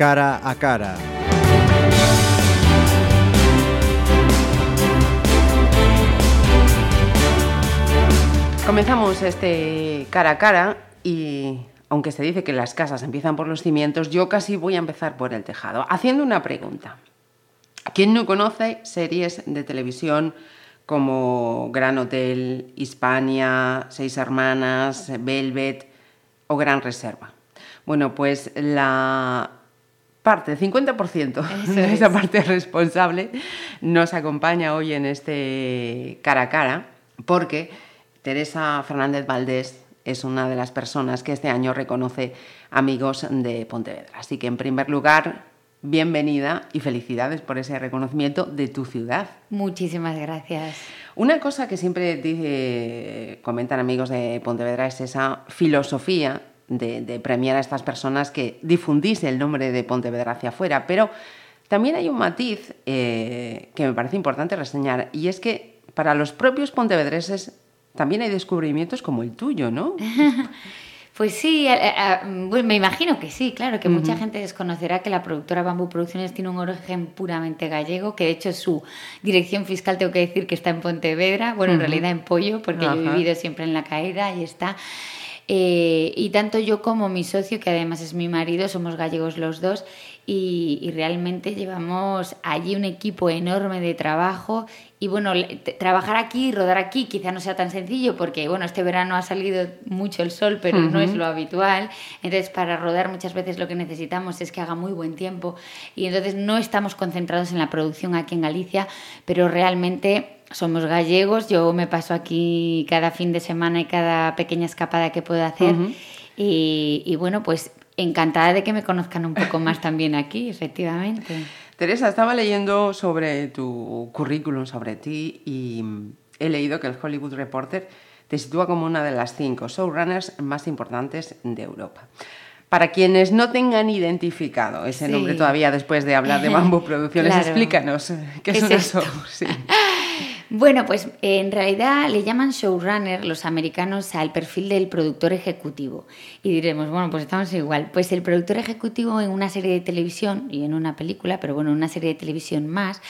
Cara a Cara. Comenzamos este cara a cara y aunque se dice que las casas empiezan por los cimientos, yo casi voy a empezar por el tejado, haciendo una pregunta. ¿Quién no conoce series de televisión como Gran Hotel, Hispania, Seis Hermanas, Velvet o Gran Reserva? Bueno, pues la parte, 50% de esa parte responsable nos acompaña hoy en este cara a cara porque Teresa Fernández Valdés es una de las personas que este año reconoce amigos de Pontevedra. Así que en primer lugar, bienvenida y felicidades por ese reconocimiento de tu ciudad. Muchísimas gracias. Una cosa que siempre dice, comentan amigos de Pontevedra es esa filosofía de, premiar a estas personas que difundís el nombre de Pontevedra hacia afuera, pero también hay un matiz eh, que me parece importante reseñar y es que para los propios pontevedreses también hay descubrimientos como el tuyo, ¿no? Pues sí, eh, eh, me imagino que sí, claro, que mucha gente desconocerá que la productora Bambú Producciones tiene un origen puramente gallego, que de hecho su dirección fiscal tengo que decir que está en Pontevedra, bueno, en realidad en Pollo, porque yo he vivido siempre en la caída y está. Eh, y tanto yo como mi socio, que además es mi marido, somos gallegos los dos, y, realmente llevamos allí un equipo enorme de trabajo. Y bueno, trabajar aquí y rodar aquí quizá no sea tan sencillo porque bueno, este verano ha salido mucho el sol, pero no es lo habitual. Entonces, para rodar muchas veces lo que necesitamos es que haga muy buen tiempo. Y entonces no estamos concentrados en la producción aquí en Galicia, pero realmente somos gallegos, yo me paso aquí cada fin de semana y cada pequeña escapada que puedo hacer. y, y, bueno, pues encantada de que me conozcan un poco más también aquí, efectivamente. Teresa, estaba leyendo sobre tu currículum, sobre ti, y he leído que el Hollywood Reporter te sitúa como una de las cinco showrunners más importantes de Europa. Para quienes no tengan identificado ese nombre todavía después de hablar de Bamboo Producciones, explícanos qué, es eso. Bueno, pues en realidad le llaman showrunner los americanos al perfil del productor ejecutivo. Y diremos, bueno, pues estamos igual. Pues el productor ejecutivo en una serie de televisión y en una película, pero bueno, en una serie de televisión más,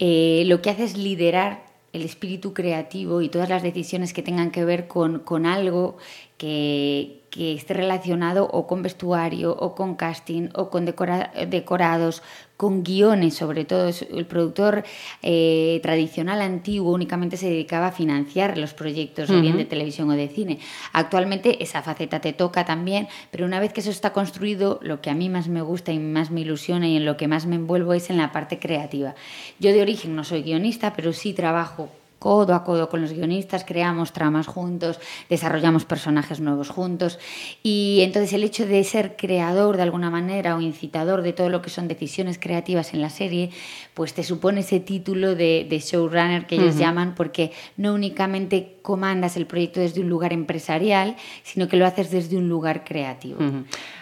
eh, lo que hace es liderar el espíritu creativo y todas las decisiones que tengan que ver con, con algo que, que esté relacionado o con vestuario o con casting o con decorados, con guiones sobre todo. El productor eh, tradicional antiguo únicamente se dedicaba a financiar los proyectos bien de televisión o de cine. Actualmente esa faceta te toca también, pero una vez que eso está construido, lo que a mí más me gusta y más me ilusiona y en lo que más me envuelvo es en la parte creativa. Yo de origen no soy guionista, pero sí trabajo codo a codo con los guionistas, creamos tramas juntos, desarrollamos personajes nuevos juntos. Y entonces el hecho de ser creador de alguna manera o incitador de todo lo que son decisiones creativas en la serie, pues te supone ese título de, showrunner que ellos llaman porque no únicamente comandas el proyecto desde un lugar empresarial, sino que lo haces desde un lugar creativo.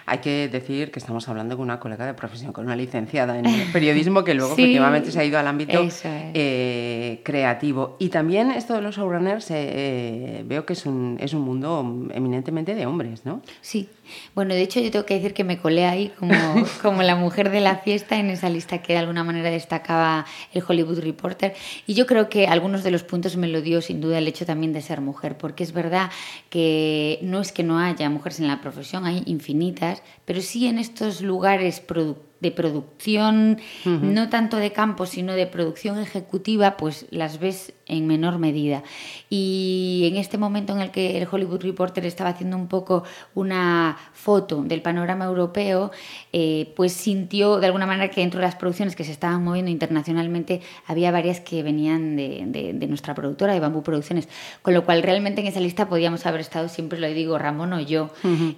Hay que decir que estamos hablando con una colega de profesión, con una licenciada en periodismo que luego efectivamente se ha ido al ámbito eh, creativo. Y también esto de los showrunners eh, veo que es un, es un mundo eminentemente de hombres, ¿no? Sí. Bueno, de hecho yo tengo que decir que me colé ahí como, como la mujer de la fiesta en esa lista que de alguna manera destacaba el Hollywood Reporter. Y yo creo que algunos de los puntos me lo dio sin duda el hecho también de ser mujer, porque es verdad que no es que no haya mujeres en la profesión, hay infinitas, pero sí en estos lugares productivos de producción, no tanto de campo, sino de producción ejecutiva, pues las ves en menor medida. Y en este momento en el que el Hollywood Reporter estaba haciendo un poco una foto del panorama europeo, eh, pues sintió de alguna manera que dentro de las producciones que se estaban moviendo internacionalmente había varias que venían de, nuestra productora, de Bambú Producciones, con lo cual realmente en esa lista podíamos haber estado, siempre lo digo, Ramón o yo,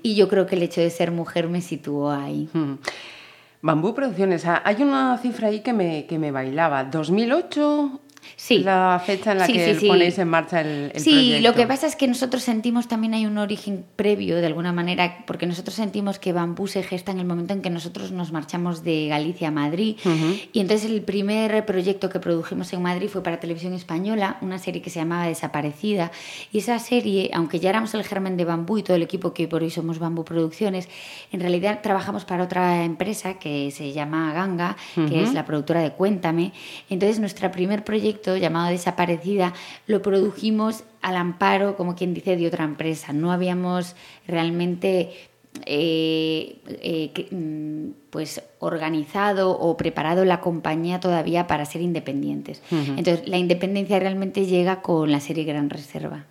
y yo creo que el hecho de ser mujer me situó ahí. Bambú Producciones, ah, hay una cifra ahí que me, que me bailaba. 2008 la fecha en la que ponéis en marcha el, el sí, lo que pasa es que nosotros sentimos también hay un origen previo, de alguna manera, porque nosotros sentimos que Bambú se gesta en el momento en que nosotros nos marchamos de Galicia a Madrid. Y entonces el primer proyecto que produjimos en Madrid fue para Televisión Española, una serie que se llamaba Desaparecida. Y esa serie, aunque ya éramos el germen de Bambú y todo el equipo que por hoy somos Bambú Producciones, en realidad trabajamos para otra empresa que se llama Ganga, que es la productora de Cuéntame. Entonces nuestro primer proyecto llamado Desaparecida, lo produjimos al amparo, como quien dice, de otra empresa. No habíamos realmente eh, eh, mm, pues organizado o preparado la compañía todavía para ser independientes. Entonces, la independencia realmente llega con la serie Gran Reserva.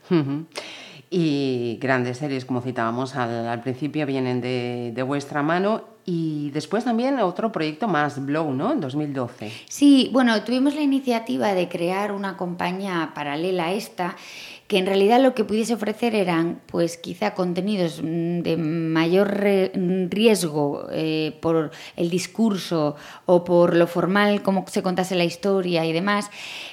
Y grandes series, como citábamos al, principio, vienen de, de vuestra mano y después también otro proyecto más, Blow, ¿no? En 2012. Sí, bueno, tuvimos la iniciativa de crear una compañía paralela a esta que en realidad lo que pudiese ofrecer eran, pues quizá contenidos mm, de mayor riesgo eh, por el discurso o por lo formal, como se contase la historia y demás,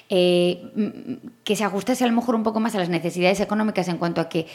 eh, mm, que se ajustase a lo mejor un poco más a las necesidades económicas en cuanto a que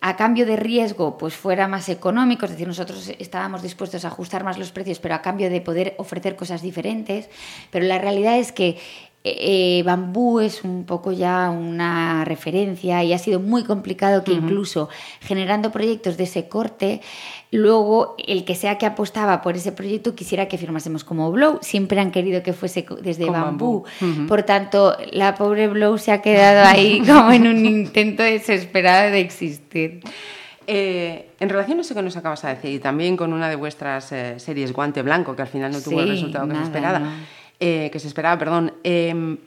a cambio de riesgo pues fuera más económico, es decir, nosotros estábamos dispuestos a ajustar más los precios, pero a cambio de poder ofrecer cosas diferentes, pero la realidad es que eh, bambú es un poco ya una referencia y ha sido muy complicado que incluso generando proyectos de ese corte, luego el que sea que apostaba por ese proyecto quisiera que firmásemos como Blow. Siempre han querido que fuese desde bambú. Por tanto, la pobre Blow se ha quedado ahí como en un intento desesperado de existir. Eh, en relación a eso que nos acabas de decir, y también con una de vuestras eh, series Guante Blanco, que al final no tuvo el resultado que se esperaba. Eh, que se esperaba, perdón. Em,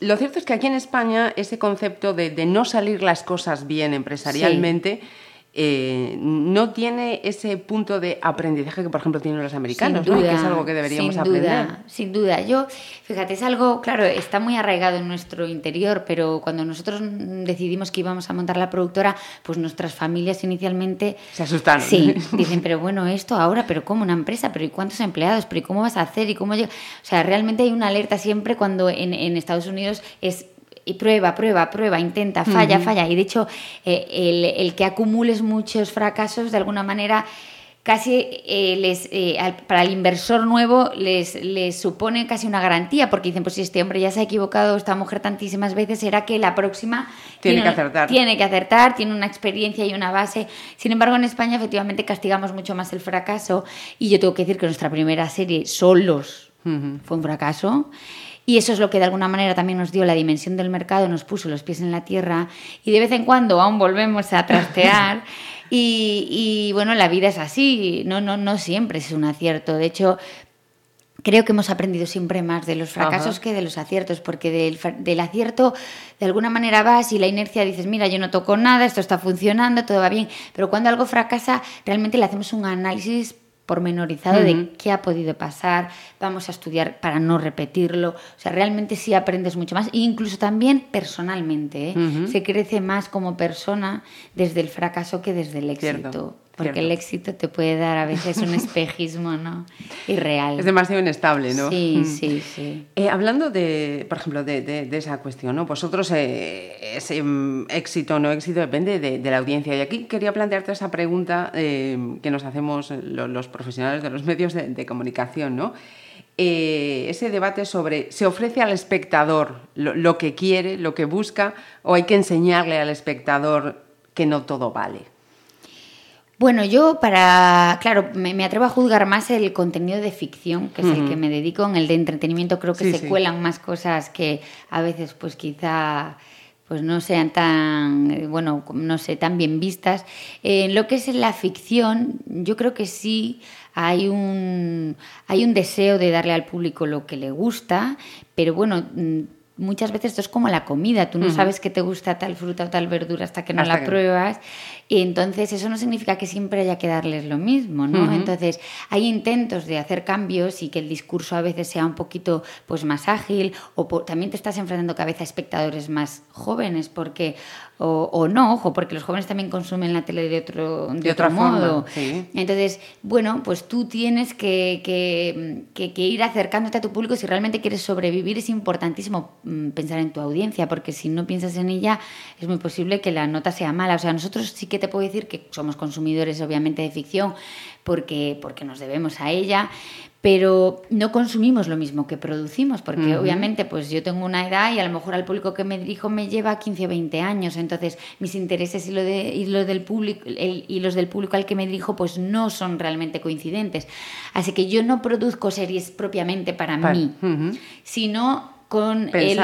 lo cierto es que aquí en España ese concepto de, no salir las cosas bien empresarialmente eh, no tiene ese punto de aprendizaje que, por ejemplo, tienen los americanos, que es algo que deberíamos sin aprender. Duda, sin duda. Yo, fíjate, es algo, claro, está muy arraigado en nuestro interior, pero cuando nosotros decidimos que íbamos a montar la productora, pues nuestras familias inicialmente... Se asustaron. Sí, dicen, pero bueno, esto ahora, pero ¿cómo una empresa? ¿Pero y cuántos empleados? ¿Pero y cómo vas a hacer? ¿Y cómo O sea, realmente hay una alerta siempre cuando en, en Estados Unidos es y prueba, prueba, prueba, intenta, falla, falla. Y de hecho, eh, el, que acumules muchos fracasos, de alguna manera, casi eh, les, eh, para el inversor nuevo les, les, supone casi una garantía, porque dicen, pues si este hombre ya se ha equivocado, esta mujer tantísimas veces, será que la próxima tiene, que acertar. Tiene que acertar, tiene una experiencia y una base. Sin embargo, en España efectivamente castigamos mucho más el fracaso y yo tengo que decir que nuestra primera serie, Solos, fue un fracaso. Y eso es lo que de alguna manera también nos dio la dimensión del mercado, nos puso los pies en la tierra y de vez en cuando aún volvemos a trastear. y, bueno, la vida es así, no, no, no siempre es un acierto. De hecho, creo que hemos aprendido siempre más de los fracasos que de los aciertos, porque del, del, acierto de alguna manera vas y la inercia dices, mira, yo no toco nada, esto está funcionando, todo va bien, pero cuando algo fracasa, realmente le hacemos un análisis pormenorizado de qué ha podido pasar, vamos a estudiar para no repetirlo. O sea, realmente sí aprendes mucho más, e incluso también personalmente. ¿eh? Se crece más como persona desde el fracaso que desde el éxito. Porque el éxito te puede dar a veces un espejismo, ¿no? Irreal. Es demasiado inestable, ¿no? Sí, mm. sí, sí. Eh, hablando de, por ejemplo, de, esa cuestión, ¿no? Vosotros, eh, ese mm, éxito o no éxito depende de, la audiencia. Y aquí quería plantearte esa pregunta eh, que nos hacemos los, profesionales de los medios de, comunicación, ¿no? ese debate sobre se ofrece al espectador lo que quiere, lo que busca, o hay que enseñarle al espectador que no todo vale. Bueno, yo para, claro, me, atrevo a juzgar más el contenido de ficción, que es el que me dedico, en el de entretenimiento creo que se cuelan más cosas que a veces pues quizá pues no sean tan, bueno, no sé, tan bien vistas. En lo que es la ficción, yo creo que sí hay un, hay un deseo de darle al público lo que le gusta, pero bueno mm, muchas veces esto es como la comida, tú no sabes que te gusta tal fruta o tal verdura hasta que no la pruebas y entonces eso no significa que siempre haya que darles lo mismo, ¿no? Entonces hay intentos de hacer cambios y que el discurso a veces sea un poquito pues más ágil o también te estás enfrentando cabeza a espectadores más jóvenes porque o, no, ojo, porque los jóvenes también consumen la tele de otro, de, otro modo. Entonces, bueno, pues tú tienes que, que, ir acercándote a tu público. Si realmente quieres sobrevivir, es importantísimo mm, pensar en tu audiencia, porque si no piensas en ella, es muy posible que la nota sea mala. O sea, nosotros sí que te puedo decir que somos consumidores, obviamente, de ficción, porque, porque nos debemos a ella, pero no consumimos lo mismo que producimos, porque obviamente pues yo tengo una edad y a lo mejor al público que me dirijo me lleva 15 o 20 años, entonces mis intereses y, lo de, y, lo del público, y los del público al que me dirijo pues no son realmente coincidentes. Así que yo no produzco series propiamente para, mí, sino con el,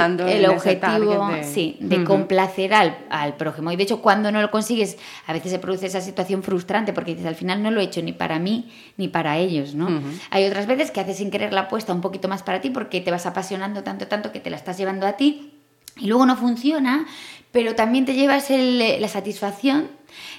objetivo de, sí, de complacer al, al, prójimo. Y de hecho, cuando no lo consigues, a veces se produce esa situación frustrante porque dices, al final no lo he hecho ni para mí ni para ellos. ¿no? Hay otras veces que haces sin querer la apuesta un poquito más para ti porque te vas apasionando tanto, tanto que te la estás llevando a ti y luego no funciona, pero también te llevas la satisfacción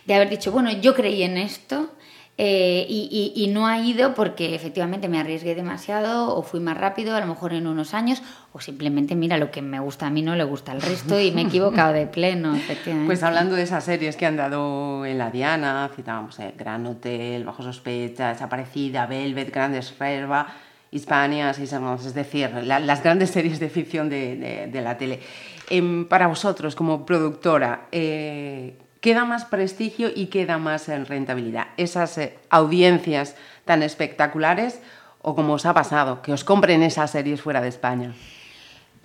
de haber dicho, bueno, yo creí en esto, eh, y, no ha ido porque efectivamente me arriesgué demasiado o fui más rápido, a lo mejor en unos años, o simplemente, mira, lo que me gusta a mí no le gusta al resto y me he equivocado de pleno, efectivamente. Pues hablando de esas series que han dado en la Diana, citábamos eh, Gran Hotel, Bajo Sospecha, Desaparecida, Velvet, Grandes Reserva, Hispania, es decir, las grandes series de ficción de, de, la tele. Em, para vosotros, como productora, eh, queda más prestigio y queda más en rentabilidad. Esas eh, audiencias tan espectaculares o como os ha pasado, que os compren esas series fuera de España.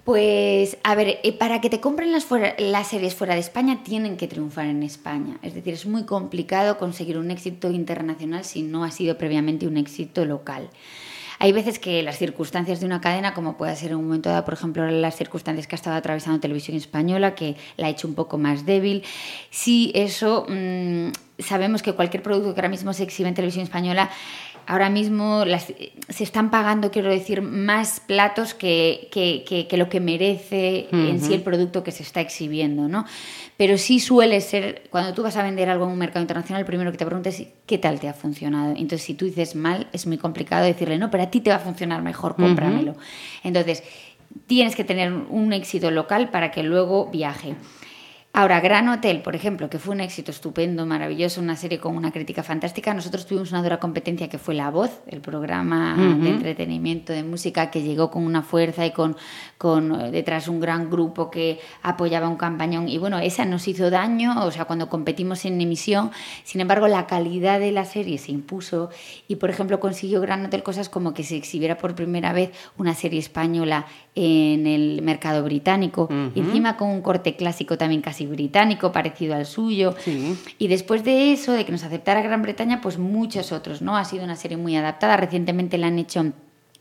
Pues, a ver, eh, para que te compren las, las, series fuera de España tienen que triunfar en España. Es decir, es muy complicado conseguir un éxito internacional si no ha sido previamente un éxito local. Hay veces que las circunstancias de una cadena, como puede ser en un momento dado, por ejemplo, las circunstancias que ha estado atravesando Televisión Española, que la ha hecho un poco más débil, si eso mm, sabemos que cualquier producto que ahora mismo se exhibe en Televisión Española ahora mismo se están pagando, quiero decir, más platos que, que, lo que merece en sí el producto que se está exhibiendo, ¿no? Pero sí suele ser, cuando tú vas a vender algo en un mercado internacional, primero que te preguntes es qué tal te ha funcionado. Entonces, si tú dices mal, es muy complicado decirle, no, pero a ti te va a funcionar mejor, cómpramelo. Entonces, tienes que tener un éxito local para que luego viaje. Ahora, Gran Hotel, por ejemplo, que fue un éxito estupendo, maravilloso, una serie con una crítica fantástica. Nosotros tuvimos una dura competencia que fue La Voz, el programa de entretenimiento de música que llegó con una fuerza y con, con eh, detrás un gran grupo que apoyaba un campañón. Y bueno, esa nos hizo daño, o sea, cuando competimos en emisión. Sin embargo, la calidad de la serie se impuso y, por ejemplo, consiguió Gran Hotel cosas como que se exhibiera por primera vez una serie española en el mercado británico, encima con un corte clásico también casi británico, parecido al suyo. Y después de eso, de que nos aceptara Gran Bretaña, pues muchos otros, ¿no? Ha sido una serie muy adaptada. Recientemente la han hecho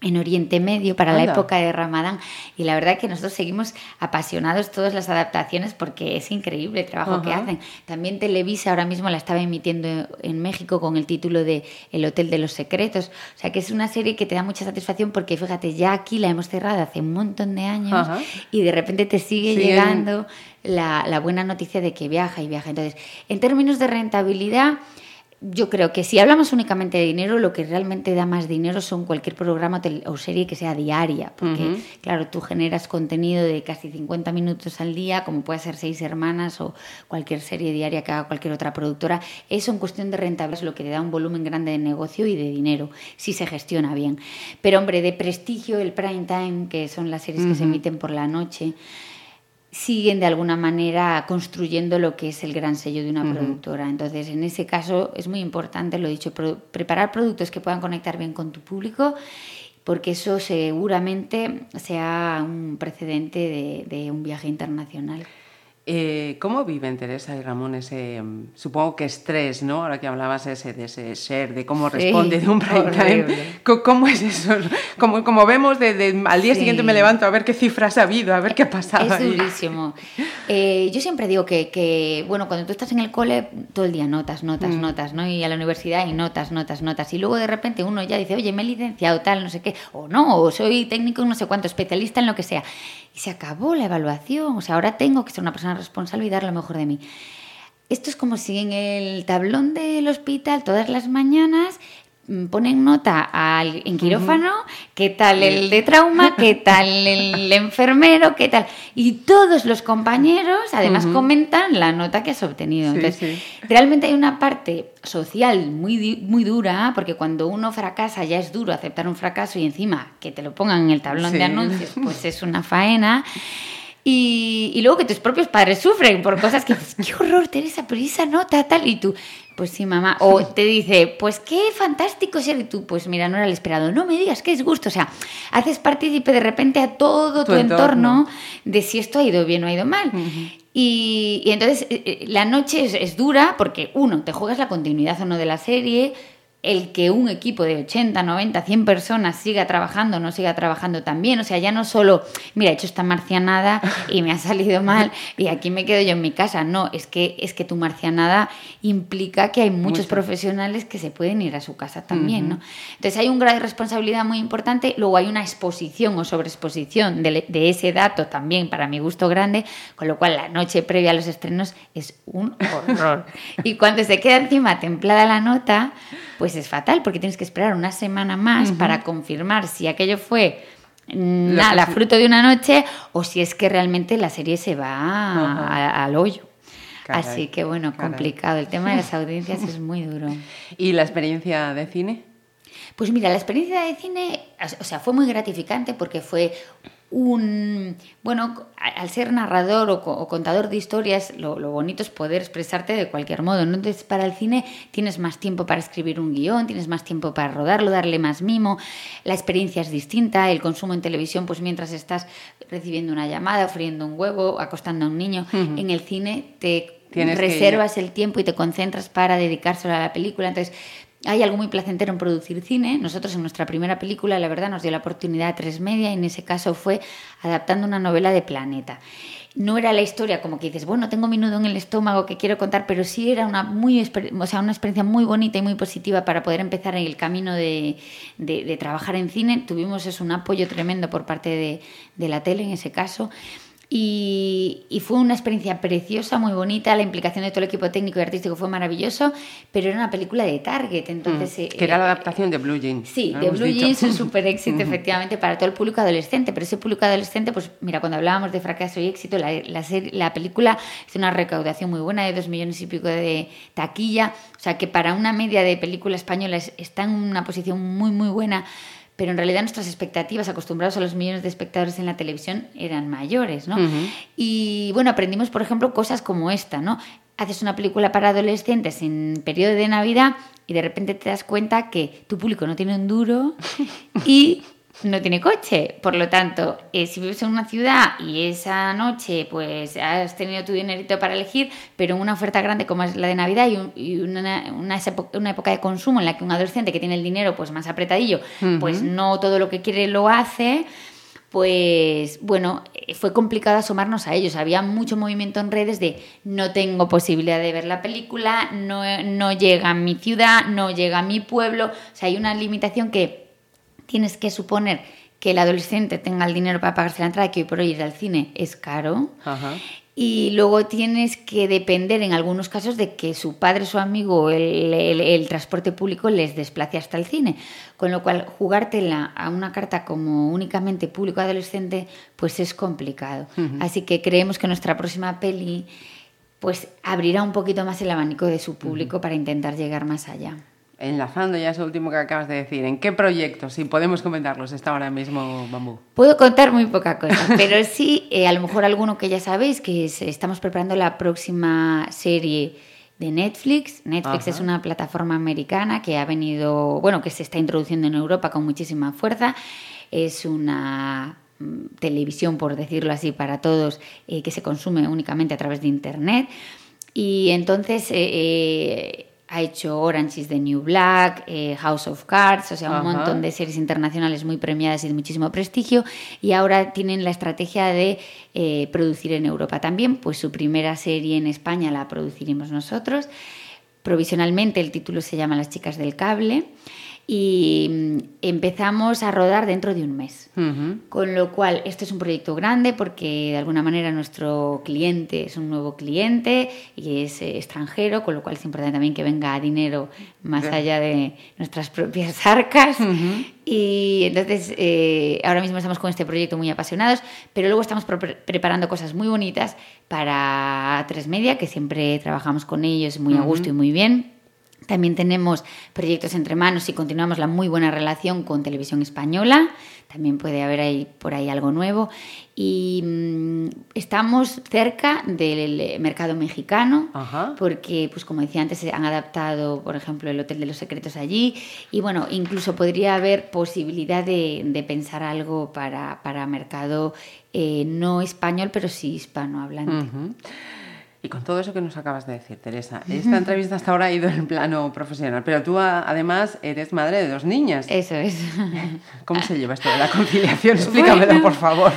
en Oriente Medio para la época de Ramadán. Y la verdad que nosotros seguimos apasionados todas las adaptaciones porque es increíble el trabajo que hacen. También Televisa ahora mismo la estaba emitiendo en México con el título de El Hotel de los Secretos, o sea que es una serie que te da mucha satisfacción porque fíjate, ya aquí la hemos cerrado hace un montón de años y de repente te sigue llegando la, la buena noticia de que viaja y viaja. Entonces, en términos de rentabilidad, yo creo que si hablamos únicamente de dinero, lo que realmente da más dinero son cualquier programa o serie que sea diaria, porque claro, tú generas contenido de casi 50 minutos al día, como puede ser Seis Hermanas o cualquier serie diaria que haga cualquier otra productora. Eso en cuestión de rentabilidad es lo que te da un volumen grande de negocio y de dinero, si se gestiona bien. Pero hombre, de prestigio, el prime time, que son las series que se emiten por la noche, siguen de alguna manera construyendo lo que es el gran sello de una productora. Entonces, en ese caso es muy importante, lo he dicho, preparar productos que puedan conectar bien con tu público, porque eso seguramente sea un precedente de un viaje internacional. Eh, ¿Cómo viven Teresa y Ramón ese, supongo que estrés, ¿no? Ahora que hablabas ese, de ese ser, de cómo responde de un prime time. ¿Cómo es eso? Como, como vemos, de, al día siguiente me levanto a ver qué cifras ha habido, a ver qué ha pasado. Es durísimo. Eh, yo siempre digo que, que, bueno, cuando tú estás en el cole, todo el día notas, notas, mm. notas, ¿no? Y a la universidad y notas, notas, notas. Y luego de repente uno ya dice, oye, me he licenciado tal, no sé qué, o no, o soy técnico, no sé cuánto, especialista en lo que sea y se acabó la evaluación. O sea, ahora tengo que ser una persona responsable y dar lo mejor de mí. Esto es como si en el tablón del hospital todas las mañanas ponen nota al, en quirófano, qué tal el de trauma, qué tal el enfermero, qué tal. Y todos los compañeros además comentan la nota que has obtenido. Entonces, realmente hay una parte social muy, muy dura, porque cuando uno fracasa ya es duro aceptar un fracaso y encima que te lo pongan en el tablón de anuncios, pues es una faena. Y, luego que tus propios padres sufren por cosas que dices, qué horror, Teresa, pero esa nota tal, y tú, pues sí, mamá. O te dice, pues qué fantástico ser, y tú, pues mira, no era el esperado. No me digas qué disgusto. O sea, haces partícipe de repente a todo tu, entorno. de si esto ha ido bien o ha ido mal. y, entonces eh, eh, la noche es, es, dura porque, uno, te juegas la continuidad o no de la serie, el que un equipo de 80, 90, 100 personas siga trabajando, no siga trabajando también. O sea, ya no solo, mira, he hecho esta marcianada y me ha salido mal y aquí me quedo yo en mi casa. No, es que, es que tu marcianada implica que hay muchos profesionales que se pueden ir a su casa también, ¿no? Entonces hay un grado de responsabilidad muy importante, luego hay una exposición o sobreexposición de, de ese dato también, para mi gusto grande, con lo cual la noche previa a los estrenos es un horror. y cuando se queda encima templada la nota, pues es fatal porque tienes que esperar una semana más para confirmar si aquello fue nada, fruto de una noche o si es que realmente la serie se va al hoyo. Así que bueno, complicado. El tema de las audiencias es muy duro. ¿Y la experiencia de cine? Pues mira, la experiencia de cine, o sea, fue muy gratificante porque fue un... Bueno, al ser narrador o, contador de historias, lo, bonito es poder expresarte de cualquier modo. Entonces, para el cine tienes más tiempo para escribir un guion, tienes más tiempo para rodarlo, darle más mimo, la experiencia es distinta, el consumo en televisión, pues mientras estás recibiendo una llamada, friendo un huevo, acostando a un niño, en el cine te reservas el tiempo y te concentras para dedicárselo a la película. Entonces, hay algo muy placentero en producir cine. Nosotros en nuestra primera película, la verdad, nos dio la oportunidad a tres media y en ese caso fue adaptando una novela de Planeta. No era la historia como que dices, bueno, tengo mi nudo en el estómago que quiero contar, pero sí era una, muy, o sea, una experiencia muy bonita y muy positiva para poder empezar en el camino de, de, trabajar en cine. Tuvimos eso, un apoyo tremendo por parte de, de la tele en ese caso. Y, fue una experiencia preciosa, muy bonita. La implicación de todo el equipo técnico y artístico fue maravilloso, pero era una película de Target. Entonces, mm, que era la adaptación de Blue Jeans. Sí, de Blue Jeans, un súper éxito, efectivamente, para todo el público adolescente. Pero ese público adolescente, pues mira, cuando hablábamos de fracaso y éxito, la, la, la película hizo una recaudación muy buena de dos millones y pico de taquilla. O sea, que para una media de película española está en una posición muy, muy buena pero en realidad nuestras expectativas, acostumbrados a los millones de espectadores en la televisión, eran mayores, ¿no? Y bueno, aprendimos, por ejemplo, cosas como esta, ¿no? Haces una película para adolescentes en periodo de Navidad y de repente te das cuenta que tu público no tiene un duro y no tiene coche. Por lo tanto, eh, si vives en una ciudad y esa noche pues has tenido tu dinerito para elegir, pero en una oferta grande como es la de Navidad y, una, una, época de consumo en la que un adolescente que tiene el dinero pues más apretadillo, pues no todo lo que quiere lo hace, pues bueno, eh, fue complicado asomarnos a ellos. Había mucho movimiento en redes de no tengo posibilidad de ver la película, no, no llega a mi ciudad, no llega a mi pueblo. O sea, hay una limitación que tienes que suponer que el adolescente tenga el dinero para pagarse la entrada, que hoy por hoy ir al cine es caro. Y luego tienes que depender en algunos casos de que su padre, su amigo, el, el, transporte público les desplace hasta el cine. Con lo cual, jugártela a una carta como únicamente público adolescente, pues es complicado. Así que creemos que nuestra próxima peli pues abrirá un poquito más el abanico de su público para intentar llegar más allá enlazando ya eso último que acabas de decir, ¿en qué proyectos, si podemos comentarlos, está ahora mismo Bambú? Puedo contar muy poca cosa, pero sí, eh, a lo mejor alguno que ya sabéis, que estamos preparando la próxima serie de Netflix. Netflix es una plataforma americana que ha venido, bueno, que se está introduciendo en Europa con muchísima fuerza. Es una mm, televisión, por decirlo así, para todos, eh, que se consume únicamente a través de Internet. Y entonces... Eh, ha hecho Orange is the New Black, eh, House of Cards, o sea, un montón de series internacionales muy premiadas y de muchísimo prestigio. Y ahora tienen la estrategia de eh, producir en Europa también, pues su primera serie en España la produciremos nosotros. Provisionalmente el título se llama Las chicas del cable. Y mm, empezamos a rodar dentro de un mes. Con lo cual, esto es un proyecto grande porque de alguna manera nuestro cliente es un nuevo cliente y es eh, extranjero, con lo cual es importante también que venga dinero más allá de nuestras propias arcas. Y entonces, eh, ahora mismo estamos con este proyecto muy apasionados, pero luego estamos preparando cosas muy bonitas para Tres Media, que siempre trabajamos con ellos muy a gusto y muy bien. También tenemos proyectos entre manos y continuamos la muy buena relación con Televisión Española. También puede haber ahí, por ahí algo nuevo. Y mm, estamos cerca del mercado mexicano, porque, pues como decía antes, se han adaptado, por ejemplo, el Hotel de los Secretos allí. Y bueno, incluso podría haber posibilidad de, pensar algo para, para mercado eh, no español, pero sí hispanohablante. Y con todo eso que nos acabas de decir, Teresa, esta entrevista hasta ahora ha ido en el plano profesional, pero tú además eres madre de dos niñas. Eso es. ¿Cómo se lleva esto de la conciliación? Explícamelo, por favor.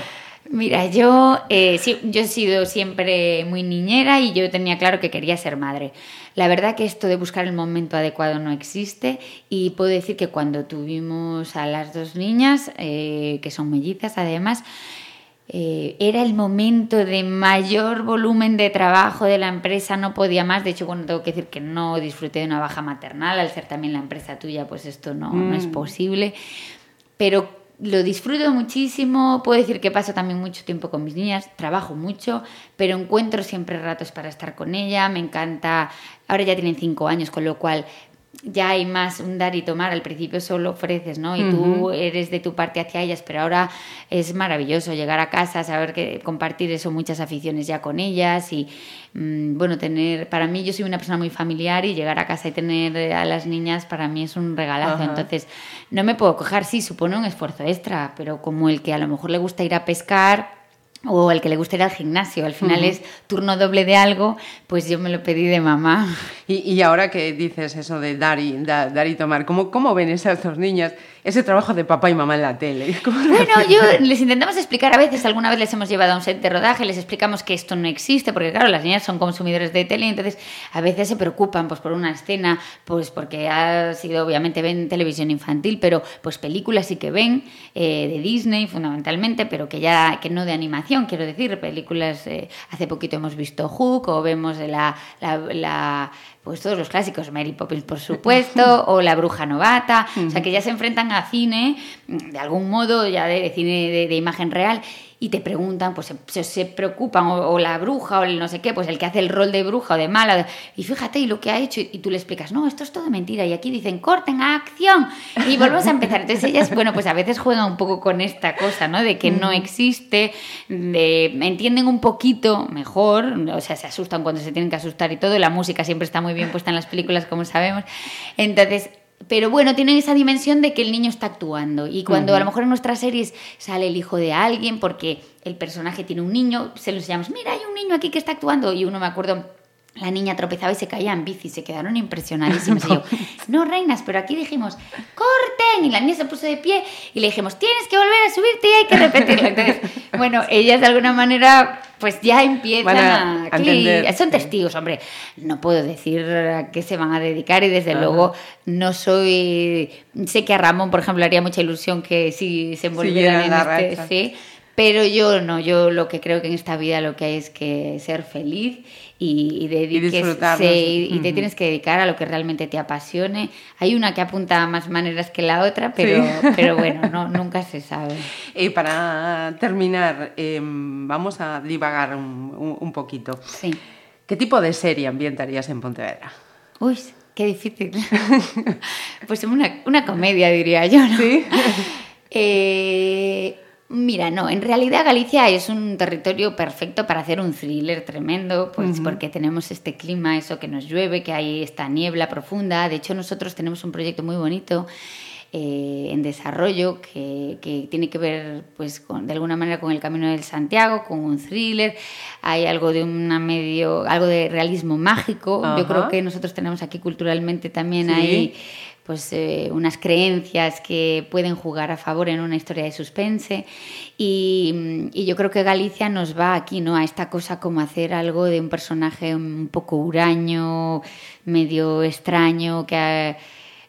Mira, yo, eh, sí, yo he sido siempre muy niñera y yo tenía claro que quería ser madre. La verdad que esto de buscar el momento adecuado no existe y puedo decir que cuando tuvimos a las dos niñas, eh, que son mellizas además, eh, era el momento de mayor volumen de trabajo de la empresa, no podía más. De hecho, bueno, tengo que decir que no disfruté de una baja maternal, al ser también la empresa tuya, pues esto no, no es mm. posible. Pero lo disfruto muchísimo, puedo decir que paso también mucho tiempo con mis niñas, trabajo mucho, pero encuentro siempre ratos para estar con ella, me encanta, ahora ya tienen cinco años, con lo cual ya hay más un dar y tomar. Al principio solo ofreces, ¿no? Y tú eres de tu parte hacia ellas, pero ahora es maravilloso llegar a casa, saber que compartir eso, muchas aficiones ya con ellas y, mm, bueno, tener, para mí yo soy una persona muy familiar y llegar a casa y tener a las niñas para mí es un regalazo. Entonces, no me puedo coger, sí, supone un esfuerzo extra, pero como el que a lo mejor le gusta ir a pescar, o el que le gusta ir al gimnasio, al final es turno doble de algo, pues yo me lo pedí de mamá. Y, y ahora que dices eso de dar y, dar y tomar, ¿cómo, ¿cómo ven esas dos niñas ese trabajo de papá y mamá en la tele? Bueno, yo les intentamos explicar a veces, alguna vez les hemos llevado a un set de rodaje, les explicamos que esto no existe, porque claro, las niñas son consumidores de tele, entonces a veces se preocupan pues por una escena, pues porque ha sido, obviamente ven televisión infantil, pero pues películas sí que ven, eh, de Disney fundamentalmente, pero que ya, que no de animación, quiero decir, películas, eh, hace poquito hemos visto Hook o vemos la, la pues todos los clásicos, Mary Poppins por supuesto, o La Bruja Novata, o sea que ya se enfrentan a cine de algún modo, ya de, cine de, imagen real, y te preguntan, pues se, se preocupan, o, la bruja, o el no sé qué, pues el que hace el rol de bruja o de mala, y fíjate, y lo que ha hecho, y, tú le explicas, no, esto es todo mentira, y aquí dicen, corten a acción, y volvemos a empezar. Entonces ellas, bueno, pues a veces juegan un poco con esta cosa, ¿no? De que no existe, de, entienden un poquito mejor, o sea, se asustan cuando se tienen que asustar y todo, la música siempre está muy bien puesta en las películas, como sabemos. Entonces, pero bueno, tienen esa dimensión de que el niño está actuando. Y cuando a lo mejor en nuestras series sale el hijo de alguien, porque el personaje tiene un niño, se los llamamos, mira, hay un niño aquí que está actuando. Y uno me acuerdo la niña tropezaba y se caía en bici, se quedaron impresionadísimos. Y yo, no, reinas, pero aquí dijimos, corten. Y la niña se puso de pie y le dijimos, tienes que volver a subirte y hay que repetirlo. Entonces, bueno, ellas de alguna manera, pues ya empiezan a. a son testigos, hombre. No puedo decir a qué se van a dedicar y desde luego no soy. Sé que a Ramón, por ejemplo, haría mucha ilusión que sí se envolviera en este. Sí, pero yo no, yo lo que creo que en esta vida lo que hay es que ser feliz y, y, y te tienes que dedicar a lo que realmente te apasione. Hay una que apunta a más maneras que la otra, pero, pero bueno, no, nunca se sabe. Y para terminar, em, vamos a divagar un, un, poquito. Sí. ¿Qué tipo de serie ambientarías en Pontevedra? Uy, qué difícil. pues una, una comedia, diría yo, ¿no? Sí. eh, Mira, no, en realidad Galicia es un territorio perfecto para hacer un thriller tremendo, pues porque tenemos este clima, eso que nos llueve, que hay esta niebla profunda. De hecho, nosotros tenemos un proyecto muy bonito eh, en desarrollo que, tiene que ver, pues, con, de alguna manera con el Camino del Santiago, con un thriller. Hay algo de una medio, algo de realismo mágico. Yo creo que nosotros tenemos aquí culturalmente también ahí pues eh, unas creencias que pueden jugar a favor en una historia de suspense y, yo creo que Galicia nos va aquí, ¿no? A esta cosa como hacer algo de un personaje un poco huraño, medio extraño, que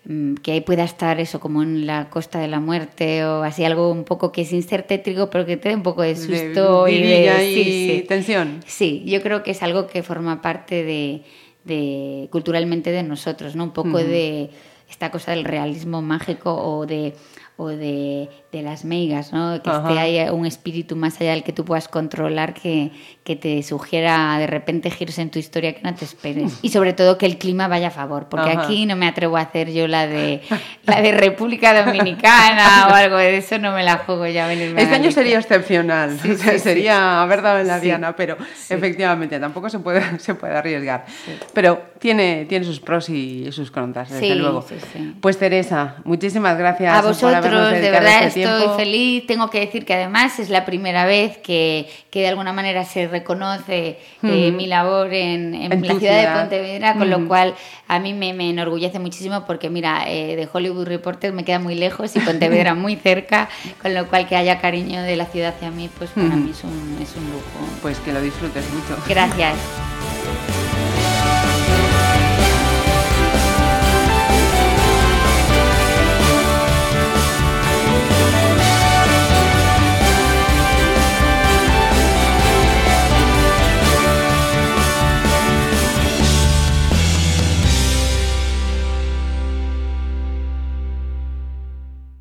mm, que pueda estar eso como en la costa de la muerte o así algo un poco que sin ser tétrico pero que te dé un poco de susto y de tensión. Sí, yo creo que es algo que forma parte de, de culturalmente de nosotros, ¿no? Un poco de esta cosa del realismo mágico o de o de, de las meigas, ¿no? que esté ahí un espíritu más allá del que tú puedas controlar que, que, te sugiera de repente giros en tu historia que no te esperes. Y sobre todo que el clima vaya a favor, porque aquí no me atrevo a hacer yo la de, la de República Dominicana o algo de eso, no me la juego ya. Este año sería excepcional, sería haber dado en la diana, pero efectivamente tampoco se puede, se puede arriesgar. Pero tiene, tiene sus pros y sus contras, desde luego. Pues Teresa, muchísimas gracias. A vosotros de verdad este estoy feliz. Tengo que decir que además es la primera vez que, que de alguna manera se reconoce eh, mi labor en, en, la ciudad, de Pontevedra, con lo cual a mí me, me, enorgullece muchísimo porque, mira, eh, de Hollywood Reporter me queda muy lejos y Pontevedra muy cerca, con lo cual que haya cariño de la ciudad hacia mí, pues para mí es un, es un lujo. Pues que lo disfrutes mucho. Gracias.